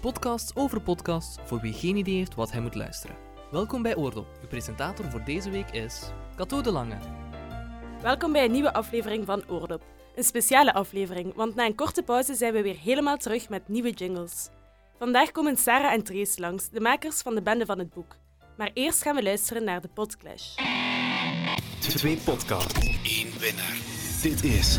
podcast over podcasts voor wie geen idee heeft wat hij moet luisteren. Welkom bij Oordop. Uw presentator voor deze week is Cato de Lange. Welkom bij een nieuwe aflevering van Oordop. Een speciale aflevering, want na een korte pauze zijn we weer helemaal terug met nieuwe jingles. Vandaag komen Sarah en Trace langs, de makers van de bende van het boek. Maar eerst gaan we luisteren naar de Podclash. Twee podcasts, één winnaar. Dit is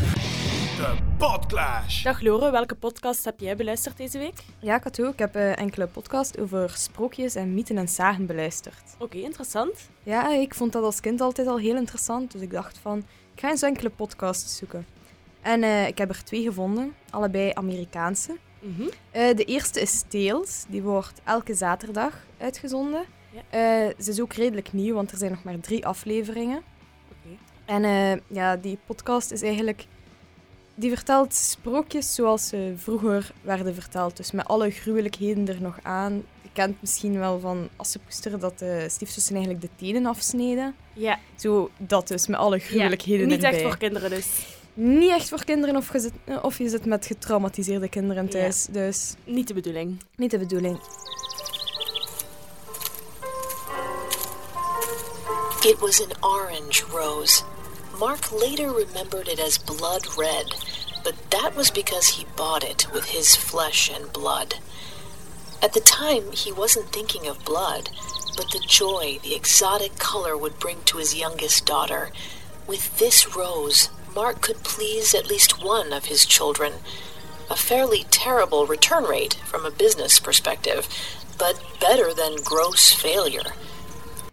de Podclash. Dag Lore, welke podcast heb jij beluisterd deze week? Ja, Kato, ik heb eh, enkele podcasts over sprookjes en mythen en zagen beluisterd. Oké, interessant. Ja, ik vond dat als kind altijd al heel interessant, dus ik dacht van, ik ga eens enkele podcasts zoeken. En eh, ik heb er twee gevonden, allebei Amerikaanse. Mhm. Eh, de eerste is Tales, die wordt elke zaterdag uitgezonden. Ja. Eh, ze is ook redelijk nieuw, want er zijn nog maar drie afleveringen. Oké. En eh, ja, die podcast is eigenlijk... Die vertelt sprookjes zoals ze vroeger werden verteld. Dus met alle gruwelijkheden er nog aan. Je kent misschien wel van Assepoester dat de stiefzussen eigenlijk de tenen afsneden. Ja, Zo dat dus, met alle gruwelijkheden niet erbij. echt voor kinderen dus. Niet echt voor kinderen of je zit, of je zit met getraumatiseerde kinderen thuis. Dus Niet de bedoeling. niet de bedoeling. It was an orange rose. Mark later remembered it as blood red, but that was because he bought it with his flesh and blood. At the time, he wasn't thinking of blood, but the joy the exotic color would bring to his youngest daughter. With this rose, Mark could please at least one of his children. A fairly terrible return rate from a business perspective, but better than gross failure.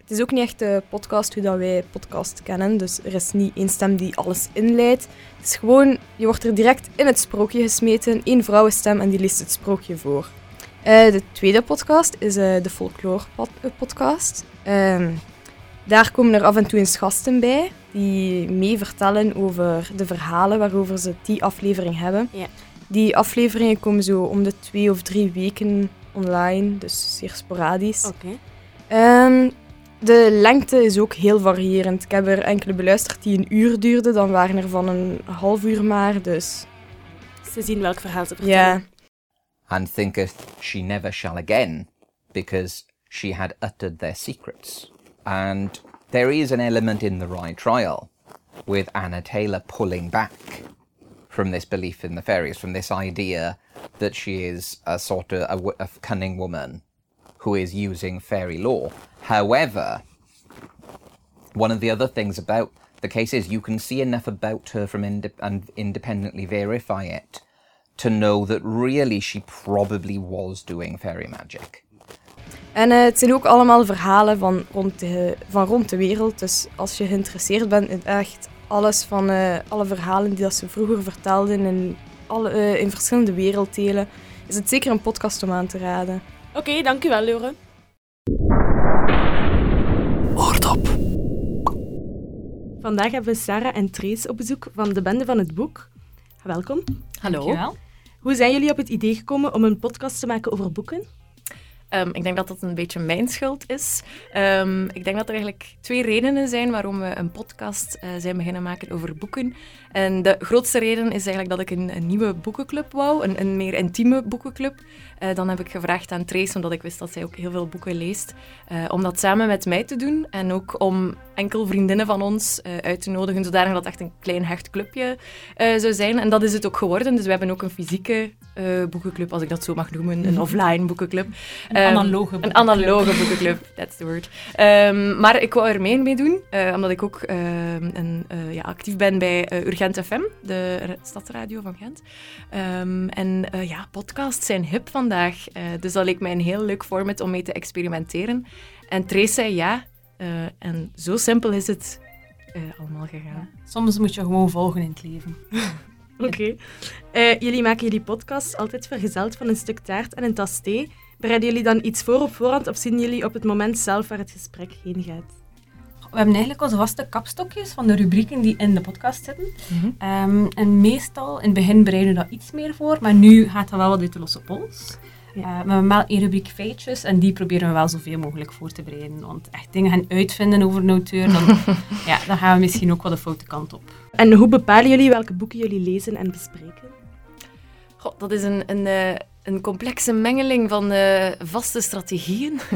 Het is ook niet echt de podcast hoe dat wij podcast kennen. Dus er is niet één stem die alles inleidt. Het is gewoon, je wordt er direct in het sprookje gesmeten. één vrouwenstem en die leest het sprookje voor. Eh, de tweede podcast is eh, de folklore pod- eh, podcast. Ehm, daar komen er af en toe eens gasten bij. Die mee vertellen over de verhalen waarover ze die aflevering hebben. Ja. Die afleveringen komen zo om de twee of drie weken online. Dus zeer sporadisch. Oké. Ehm, de lengte is ook heel variërend. Ik heb er enkele beluisterd die een uur duurden, dan waren er van een half uur maar. Dus Ze zien welk verhaal ze vertellen. ja, and thinketh she never shall again, because she had uttered their secrets. And there is an element in the Rye trial with Anna Taylor pulling back from this belief in the fairies, from this idea that she is a sort of a, w- a cunning woman who is using fairy law. However, one of the other things about the case is you can see enough about her from and independently verify it to know that really she probably was doing fairy magic. En eh, het zijn ook allemaal verhalen van rond, de, van rond de wereld. Dus als je geïnteresseerd bent in echt alles van eh, alle verhalen die dat ze vroeger vertelden in, alle, eh, in verschillende werelddelen, is het zeker een podcast om aan te raden. Oké, dankjewel Lore. Oordop. Vandaag hebben we Sarah en Trace op bezoek van de bende van het boek. Welkom. Hallo. Hoe zijn jullie op het idee gekomen om een podcast te maken over boeken? Ehm, ik denk dat dat een beetje mijn schuld is. Ehm, ik denk dat er eigenlijk twee redenen zijn waarom we een podcast eh, zijn beginnen maken over boeken. En de grootste reden is eigenlijk dat ik een, nieuwe boekenclub wou, een, een meer intieme boekenclub. Eh, dan heb ik gevraagd aan Trace, omdat ik wist dat zij ook heel veel boeken leest, eh, om dat samen met mij te doen. En ook om enkel vriendinnen van ons uit te nodigen, zodanig dat het echt een klein hecht clubje zou zijn. En dat is het ook geworden. Dus we hebben ook een fysieke eh, boekenclub, als ik dat zo mag noemen, een offline boekenclub. Een analoge Een boekenclub. analoge boekenclub, that's the word. Ehm, maar ik wou er mee mee doen, eh, omdat ik ook ehm, een, eh, ja, actief ben bij Urgent FM, de ra- stadsradio van Gent. Ehm, en ja, podcasts zijn hip vandaag, dus dat leek mij een heel leuk format om mee te experimenteren. En Trace zei ja, en zo simpel is het allemaal gegaan. Soms moet je gewoon volgen in het leven. Oké. Eh, jullie maken jullie podcast altijd vergezeld van een stuk taart en een tas thee. Bereiden jullie dan iets voor op voorhand of zien jullie op het moment zelf waar het gesprek heen gaat? We hebben eigenlijk onze vaste kapstokjes van de rubrieken die in de podcast zitten. Ehm, en meestal, in het begin bereiden we dat iets meer voor, maar nu gaat dat wel wat uit de losse pols. Eh, we hebben wel één rubriek feitjes en die proberen we wel zoveel mogelijk voor te bereiden. Want echt dingen gaan uitvinden over een auteur, dan, ja, dan gaan we misschien ook wel de foute kant op. En hoe bepalen jullie welke boeken jullie lezen en bespreken? Goh, dat is een, een, eh, een complexe mengeling van eh, vaste strategieën.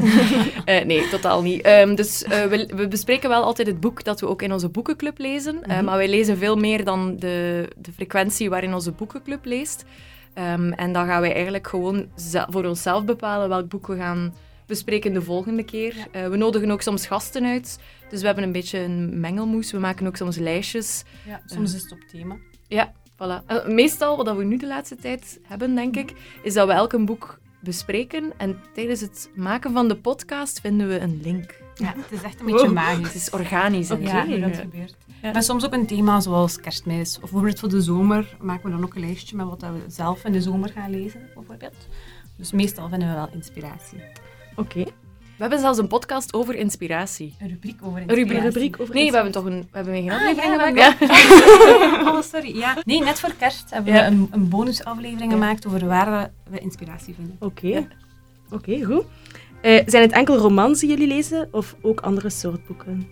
Eh, nee, totaal niet. Ehm, dus eh, we, we bespreken wel altijd het boek dat we ook in onze boekenclub lezen. Eh, Mhm. maar wij lezen veel meer dan de, de frequentie waarin onze boekenclub leest. Ehm, en dan gaan wij eigenlijk gewoon voor onszelf bepalen welk boek we gaan bespreken de volgende keer. Eh, we nodigen ook soms gasten uit. Dus we hebben een beetje een mengelmoes. We maken ook soms lijstjes. Ja, soms is het op thema. Ja, voilà. Eh, meestal, wat we nu de laatste tijd hebben, denk ik, is dat we elk een boek bespreken. En tijdens het maken van de podcast vinden we een link. Ja, het is echt een beetje Wow. magisch. Het is organisch. Ja, dat gebeurt. Maar soms ook een thema zoals kerstmis. Of bijvoorbeeld voor de zomer maken we dan ook een lijstje met wat we zelf in de zomer gaan lezen, bijvoorbeeld. Dus meestal vinden we wel inspiratie. Oké. We hebben zelfs een podcast over inspiratie. Een rubriek over Een rubriek, inspiratie. rubriek over Nee, we hebben toch een, we hebben geen aflevering Ah, gemaakt? ja, Ja. Oh, sorry. Ja. Nee, net voor kerst hebben we een, een bonusaflevering gemaakt over waar we inspiratie vinden. Oké. Oké, goed. Eh, zijn het enkel romans die jullie lezen of ook andere soort boeken?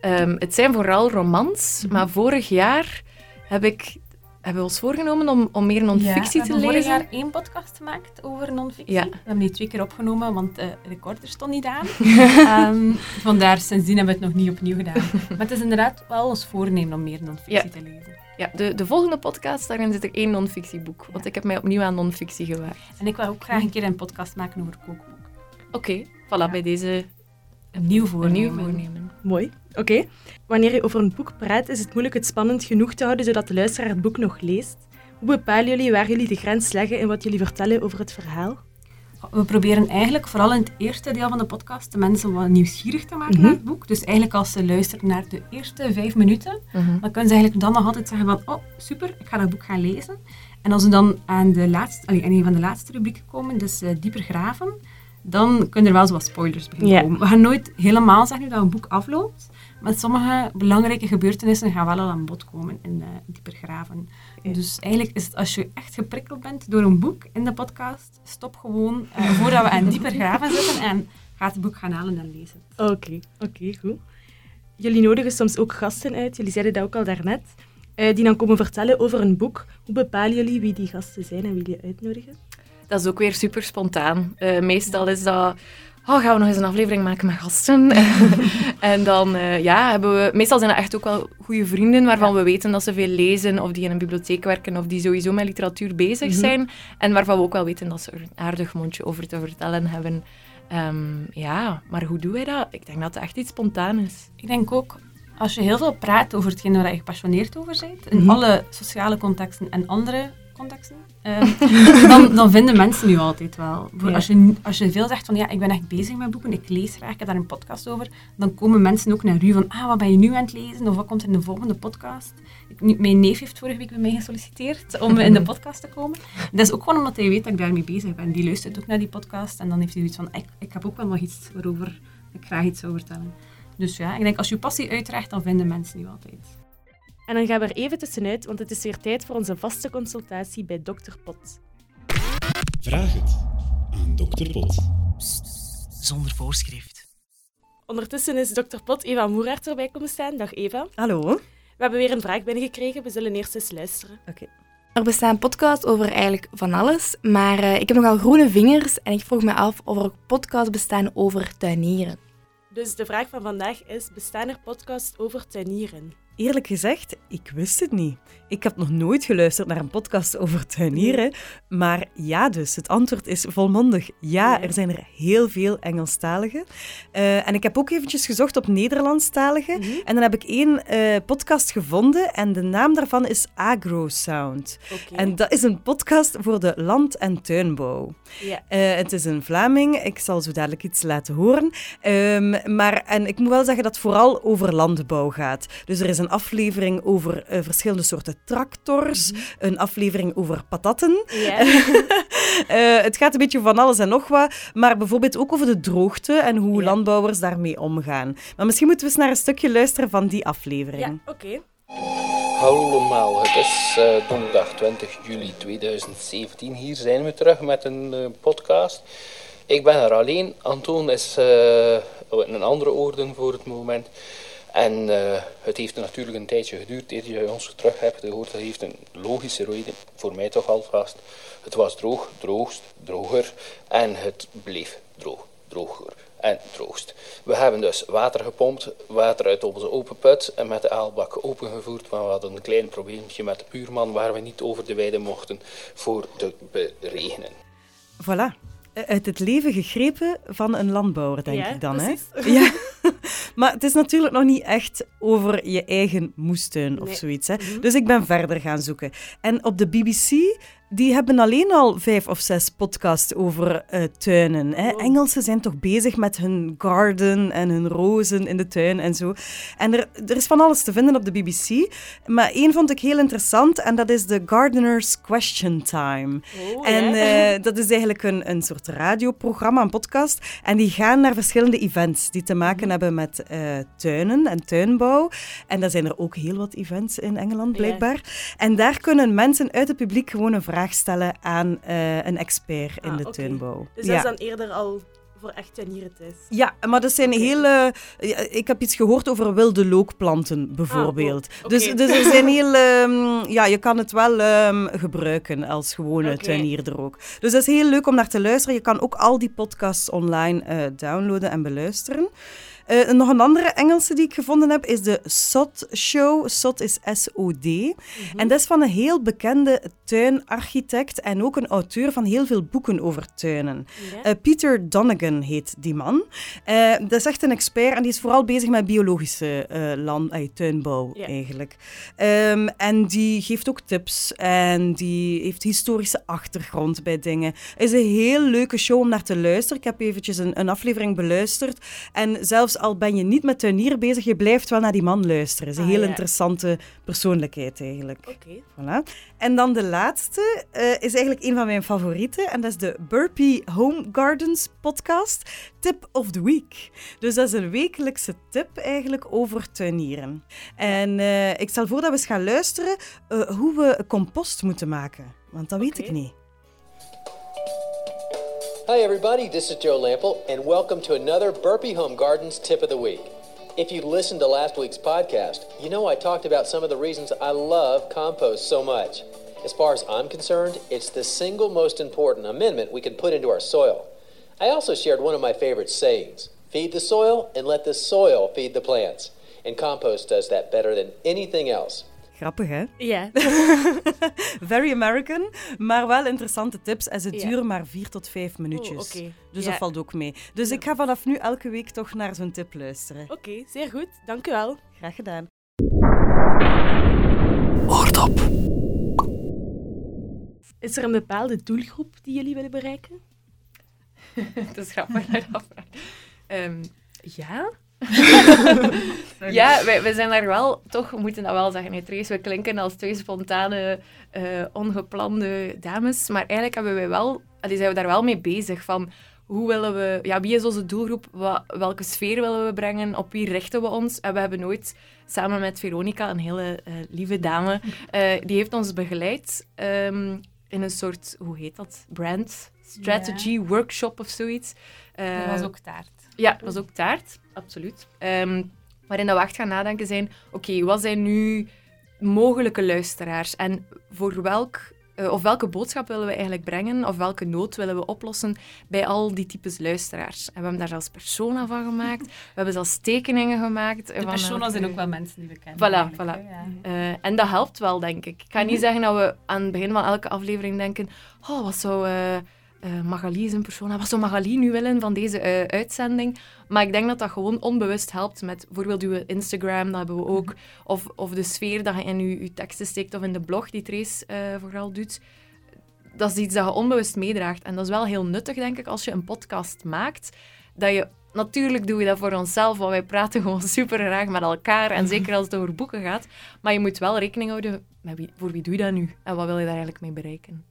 Ehm, het zijn vooral romans, maar vorig jaar heb ik, hebben we ons voorgenomen om, om meer non-fictie we te hebben lezen. vorig jaar één podcast gemaakt over non-fictie. Ja. We hebben die twee keer opgenomen, want de recorder stond niet aan. Ehm, vandaar, sindsdien hebben we het nog niet opnieuw gedaan. Maar het is inderdaad wel ons voornemen om meer non-fictie Ja. te lezen. Ja, de, de volgende podcast, daarin zit er één non-fictieboek. Want ik heb mij opnieuw aan non-fictie gewaagd. En ik wil ook graag een keer een podcast maken over kookboek. Oké, voilà, bij deze Een nieuw een voornemen. nieuw voornemen. Mooi. Oké. Wanneer je over een boek praat, is het moeilijk het spannend genoeg te houden zodat de luisteraar het boek nog leest. Hoe bepalen jullie waar jullie de grens leggen in wat jullie vertellen over het verhaal? We proberen eigenlijk vooral in het eerste deel van de podcast de mensen wat nieuwsgierig te maken Mhm. naar het boek. Dus eigenlijk als ze luisteren naar de eerste vijf minuten, Mhm. dan kunnen ze eigenlijk dan nog altijd zeggen van oh, super, ik ga dat boek gaan lezen. En als ze dan aan, de laatste, allee, aan een van de laatste rubrieken komen, dus eh, dieper graven, dan kunnen er wel zo wat spoilers beginnen komen. We gaan nooit helemaal zeggen hoe dat een boek afloopt, maar sommige belangrijke gebeurtenissen gaan wel al aan bod komen in eh, dieper graven. Dus eigenlijk is het als je echt geprikkeld bent door een boek in de podcast, stop gewoon eh, voordat we aan dieper graven zitten en ga het boek gaan halen en lezen. Oké, oké, goed. Jullie nodigen soms ook gasten uit, jullie zeiden dat ook al daarnet, eh, die dan komen vertellen over een boek. Hoe bepalen jullie wie die gasten zijn en wie die uitnodigen? Dat is ook weer super spontaan. Eh, meestal is dat... Oh, gaan we nog eens een aflevering maken met gasten? en dan, eh, ja, hebben we... Meestal zijn dat echt ook wel goede vrienden waarvan we weten dat ze veel lezen of die in een bibliotheek werken of die sowieso met literatuur bezig Mhm. zijn. En waarvan we ook wel weten dat ze er een aardig mondje over te vertellen hebben. Ehm, ja, maar hoe doen wij dat? Ik denk dat het echt iets spontaan is. Ik denk ook, als je heel veel praat over hetgeen waar je gepassioneerd over bent, in Mhm. alle sociale contexten en andere contexten, ehm, dan, dan vinden mensen nu altijd wel. Ja. als, je, als je veel zegt van ja, ik ben echt bezig met boeken, ik lees graag, ik heb daar een podcast over, dan komen mensen ook naar u van ah, wat ben je nu aan het lezen of wat komt er in de volgende podcast? Ik, mijn neef heeft vorige week bij mij gesolliciteerd om in de podcast te komen. Dat is ook gewoon omdat hij weet dat ik daarmee bezig ben. Die luistert ook naar die podcast en dan heeft hij zoiets van ik, ik heb ook wel nog iets waarover ik graag iets zou vertellen. Dus ja, ik denk als je passie uitdraagt, dan vinden mensen nu altijd. En dan gaan we er even tussenuit, want het is weer tijd voor onze vaste consultatie bij Dr. Pot. Vraag het aan Dr. Pot. Zonder voorschrift. Ondertussen is Dr. Pot Eva Moeraert erbij komen staan. Dag Eva. Hallo. We hebben weer een vraag binnengekregen. We zullen eerst eens luisteren. Er bestaan podcasts over eigenlijk van alles, maar eh, ik heb nogal groene vingers en ik vroeg me af of er ook podcasts bestaan over tuinieren. Dus de vraag van vandaag is, bestaan er podcasts over tuinieren? Eerlijk gezegd, ik wist het niet. Ik heb nog nooit geluisterd naar een podcast over tuinieren. Maar ja, dus. Het antwoord is volmondig. Ja, er zijn er heel veel Engelstaligen. Eh, en ik heb ook eventjes gezocht op Nederlandstaligen. Mhm. En dan heb ik één eh, podcast gevonden. En de naam daarvan is AgroSound. Oké. En dat is een podcast voor de land- en tuinbouw. Ja. Eh, het is een Vlaming. Ik zal zo dadelijk iets laten horen. Ehm, maar en ik moet wel zeggen dat het vooral over landbouw gaat. Dus er is een aflevering over eh, verschillende soorten tractors. Een aflevering over patatten. Eh, het gaat een beetje van alles en nog wat. Maar bijvoorbeeld ook over de droogte en hoe landbouwers daarmee omgaan. Maar misschien moeten we eens naar een stukje luisteren van die aflevering. ja, oké. Hallo allemaal, het is eh, donderdag 20 juli 2017. Hier zijn we terug met een podcast. Ik ben er alleen. Antoon is eh, in een andere orde voor het moment. En eh, het heeft natuurlijk een tijdje geduurd eer je ons terug hebt gehoord. Dat heeft een logische reden, voor mij toch alvast. Het was droog, droogst, droger en het bleef droog, droger en droogst. We hebben dus water gepompt, water uit onze open put en met de aalbak opengevoerd, maar we hadden een klein probleempje met de buurman waar we niet over de weide mochten voor te beregenen. Voilà. Uit het leven gegrepen van een landbouwer, denk Ja, ik dan. precies. Hè? Ja. maar het is natuurlijk nog niet echt over je eigen moestuin of Nee. zoiets. Hè? Mhm. Dus ik ben verder gaan zoeken. En op de BBC, die hebben alleen al vijf of zes podcasts over eh, tuinen. Hè? Oh. Engelsen zijn toch bezig met hun garden en hun rozen in de tuin en zo. En er, er is van alles te vinden op de BBC. Maar één vond ik heel interessant en dat is de Gardener's Question Time. Oh, en eh, dat is eigenlijk een, een soort radioprogramma, een podcast. En die gaan naar verschillende events die te maken hebben met eh, tuinen en tuinbouw. En daar zijn er ook heel wat events in Engeland, blijkbaar. En daar kunnen mensen uit het publiek gewoon een vraag stellen aan eh, een expert in Ah, de oké. tuinbouw. Dus dat is dan eerder al voor echt tuinieren thuis. Ja, maar dat zijn hele... ja, Ik heb iets gehoord over wilde lookplanten, bijvoorbeeld. Ah, oh, dus, dus er zijn heel... ehm, ja, je kan het wel ehm, gebruiken als gewone tuinierder ook. Dus dat is heel leuk om naar te luisteren. Je kan ook al die podcasts online eh, downloaden en beluisteren. Eh, nog een andere Engelse die ik gevonden heb is de SOT Show. SOT is S-O-D. En dat is van een heel bekende tuinarchitect en ook een auteur van heel veel boeken over tuinen. Eh, Peter Donegan heet die man. Eh, dat is echt een expert en die is vooral bezig met biologische land, tuinbouw eigenlijk. Ehm, en die geeft ook tips en die heeft historische achtergrond bij dingen. Het is een heel leuke show om naar te luisteren. Ik heb eventjes een, een aflevering beluisterd. En zelfs al ben je niet met tuinieren bezig, je blijft wel naar die man luisteren. Het is een Ah, heel ja. interessante persoonlijkheid eigenlijk. Oké. Voilà. En dan de laatste eh, is eigenlijk een van mijn favorieten. En dat is de Burpee Home Gardens podcast. Tip of the Week. Dus dat is een wekelijkse tip eigenlijk over tuinieren. En eh, ik stel voor dat we eens gaan luisteren eh, hoe we compost moeten maken. Want dat weet ik niet. Hi, everybody. This is Joe Lample, and welcome to another Burpee Home Gardens Tip of the Week. If you listened to last week's podcast, you know I talked about some of the reasons I love compost so much. As far as I'm concerned, it's the single most important amendment we can put into our soil. I also shared one of my favorite sayings feed the soil and let the soil feed the plants. And compost does that better than anything else. Grappig, hè? Ja. Very American, maar wel interessante tips. En ze Ja. duren maar vier tot vijf minuutjes. Oh, oké. Dus Ja. dat valt ook mee. Dus ik ga vanaf nu elke week toch naar zo'n tip luisteren. Oké, zeer goed. Dank u wel. Graag gedaan. Oordop. Is er een bepaalde doelgroep die jullie willen bereiken? Het is grappig dat dat. Ehm, ja. ja, wij, wij zijn daar wel, toch, we moeten dat wel zeggen, Trace, we klinken als twee spontane, eh, ongeplande dames, maar eigenlijk hebben wij wel, allee, zijn we daar wel mee bezig, van hoe willen we, ja, wie is onze doelgroep, Wa- welke sfeer willen we brengen, op wie richten we ons? En we hebben nooit, samen met Veronica, een hele eh, lieve dame, eh, die heeft ons begeleid ehm, in een soort, hoe heet dat, brand strategy workshop of zoiets. Dat was ook taart. ja, dat was ook taart, absoluut. Ehm, waarin dat we echt gaan nadenken zijn, oké, wat zijn nu mogelijke luisteraars? En voor welk, eh, of welke boodschap willen we eigenlijk brengen? Of welke nood willen we oplossen bij al die types luisteraars? En we hebben daar zelfs persona van gemaakt. We hebben zelfs tekeningen gemaakt. De personas zijn ook wel mensen die we kennen. Voilà, voilà. ja. Eh, en dat helpt wel, denk ik. Ik ga niet Mhm. zeggen dat we aan het begin van elke aflevering denken... Oh, wat zou eh eh, Magali is een persoon... Wat zou Magali nu willen van deze eh, uitzending? Maar ik denk dat dat gewoon onbewust helpt met bijvoorbeeld uw Instagram, dat hebben we ook. Mhm. Of, of de sfeer dat je in je, je teksten steekt of in de blog die Trace eh, vooral doet. Dat is iets dat je onbewust meedraagt. En dat is wel heel nuttig, denk ik, als je een podcast maakt. Dat je... Natuurlijk doen we dat voor onszelf, want wij praten gewoon super graag met elkaar. En zeker als het over boeken gaat. Maar je moet wel rekening houden met wie, voor wie doe je dat nu? En wat wil je daar eigenlijk mee bereiken?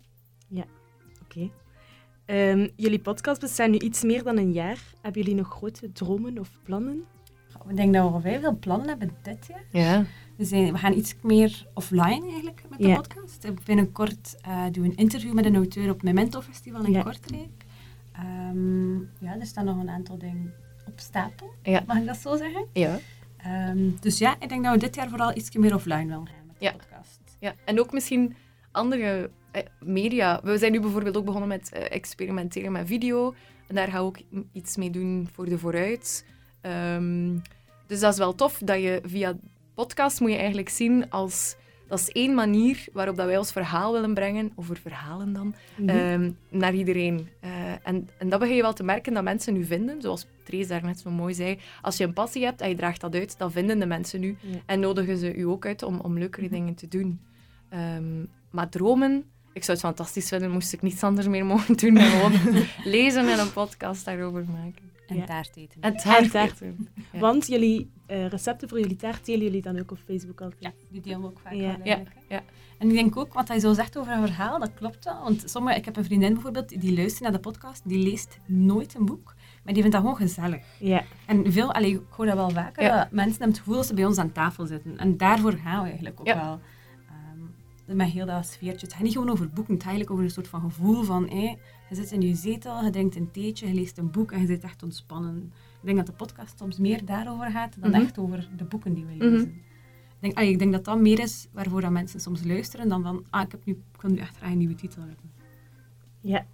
Ja, oké. Ehm, jullie podcast bestaan nu iets meer dan een jaar. Hebben jullie nog grote dromen of plannen? Ik denk dat we vrij veel plannen hebben dit jaar. Ja. We, zijn, we gaan iets meer offline eigenlijk met de Ja. podcast. Ik Binnenkort uh, doen we een interview met een auteur op Memento Festival in Ja. Kortrijk. Ehm, ja, er staan nog een aantal dingen op stapel. Ja. Mag ik dat zo zeggen? Ja. Ehm, dus ja, ik denk dat we dit jaar vooral iets meer offline willen gaan met de Ja. podcast. Ja, en ook misschien andere media. We zijn nu bijvoorbeeld ook begonnen met eh, experimenteren met video. En daar gaan we ook iets mee doen voor de vooruit. Ehm, dus dat is wel tof dat je via podcast moet je eigenlijk zien als... Dat is één manier waarop dat wij ons verhaal willen brengen, over verhalen dan, Mhm. ehm, naar iedereen. Eh, en, en dat begin je wel te merken dat mensen nu vinden, zoals Trace daarnet zo mooi zei, als je een passie hebt en je draagt dat uit, dan vinden de mensen nu Ja. en nodigen ze u ook uit om, om leukere dingen te doen. Ehm, maar dromen, ik zou het fantastisch vinden, moest ik niets anders meer mogen doen dan gewoon lezen en een podcast daarover maken. En Ja. taart eten. En En taart eten. Ja. Want jullie eh, recepten voor jullie taart delen jullie dan ook op Facebook altijd? Ja, die delen we ook vaak. Ja. wel Ja. En ik denk ook, wat hij zo zegt over een verhaal, dat klopt wel. Want sommige, ik heb een vriendin bijvoorbeeld, die luistert naar de podcast, die leest nooit een boek, maar die vindt dat gewoon gezellig. Ja. En veel, allee, ik hoor dat wel vaker, Ja. dat mensen hebben het gevoel dat ze bij ons aan tafel zitten. En daarvoor gaan we eigenlijk ook Ja. wel. Met heel dat sfeertje. Het gaat niet gewoon over boeken, het gaat eigenlijk over een soort van gevoel van, hé, je zit in je zetel, je drinkt een theetje, je leest een boek en je zit echt ontspannen. Ik denk dat de podcast soms meer daarover gaat dan Mhm. echt over de boeken die we Mhm. lezen. Ik denk, allee, ik denk dat dat meer is waarvoor dat mensen soms luisteren dan van, ah, ik, heb nu, ik wil nu echt graag een nieuwe titel hebben. Ja.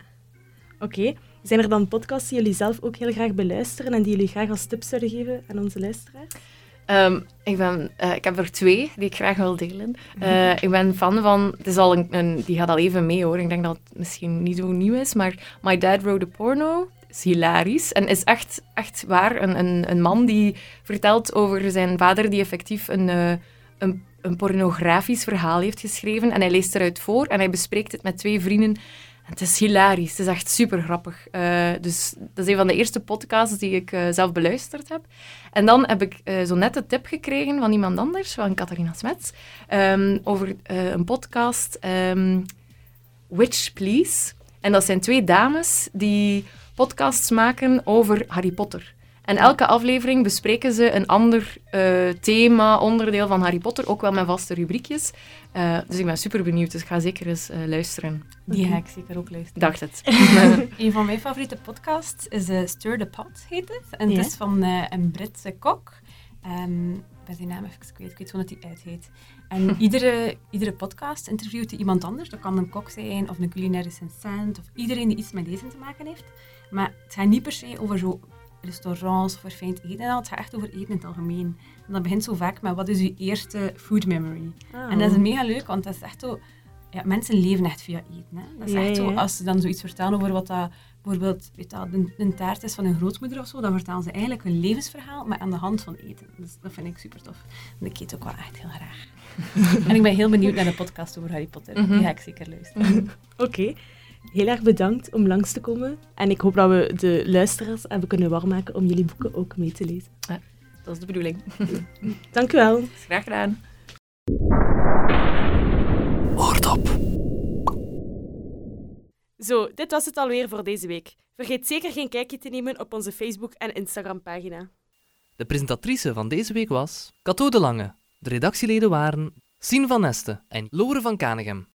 Oké. Zijn er dan podcasts die jullie zelf ook heel graag beluisteren en die jullie graag als tips zouden geven aan onze luisteraars? Ehm, ik, ben, eh, ik heb er twee die ik graag wil delen. Eh, ik ben fan van, het is al een, die gaat al even mee hoor. Ik denk dat het misschien niet zo nieuw is, maar My Dad Wrote a Porno is hilarisch en is echt, echt waar. Een, een, een man die vertelt over zijn vader die effectief een, eh, een, een pornografisch verhaal heeft geschreven en hij leest eruit voor en hij bespreekt het met twee vrienden. Het is hilarisch, het is echt super grappig. Eh, dus dat is een van de eerste podcasts die ik eh, zelf beluisterd heb. En dan heb ik eh, zo net een tip gekregen van iemand anders, van Catharina Smets, ehm, over een podcast, ehm, Witch Please. En dat zijn twee dames die podcasts maken over Harry Potter. En elke aflevering bespreken ze een ander eh, thema, onderdeel van Harry Potter, ook wel met vaste rubriekjes. Eh, dus ik ben super benieuwd, dus ga zeker eens eh, luisteren. Die ga ik zeker ook luisteren. Dacht het. een van mijn favoriete podcasts is Stir the Pot, heet het. En Ja. het is van een Britse kok. Ik ben zijn naam even kwijt. Ik weet gewoon dat hij uit heet. En iedere, iedere podcast interviewt hij iemand anders. Dat kan een kok zijn, of een culinaire recensent, of iedereen die iets met eten te maken heeft. Maar het gaat niet per se over zo restaurants of verfijnd eten. en. Het gaat echt over eten in het algemeen. En dat begint zo vaak met, wat is uw eerste food memory? En dat is mega leuk, want dat is echt zo... Ja, mensen leven echt via eten. Hè. Dat is Ja, echt zo, als ze dan zoiets vertellen over wat dat bijvoorbeeld weet dat, een, een taart is van een grootmoeder of zo, dan vertellen ze eigenlijk hun levensverhaal, maar aan de hand van eten. Dus dat vind ik super tof. En ik eet ook wel echt heel graag. en ik ben heel benieuwd naar de podcast over Harry Potter. Mhm. Die ga ik zeker luisteren. Oké. Heel erg bedankt om langs te komen. En ik hoop dat we de luisteraars hebben kunnen warm maken om jullie boeken ook mee te lezen. Ja, dat is de bedoeling. Dank u wel. Graag gedaan. Oordop. Zo, dit was het alweer voor deze week. Vergeet zeker geen kijkje te nemen op onze Facebook- en Instagram-pagina. De presentatrice van deze week was Cato de Lange. De redactieleden waren Sien van Nesten en Lore van Kanegem.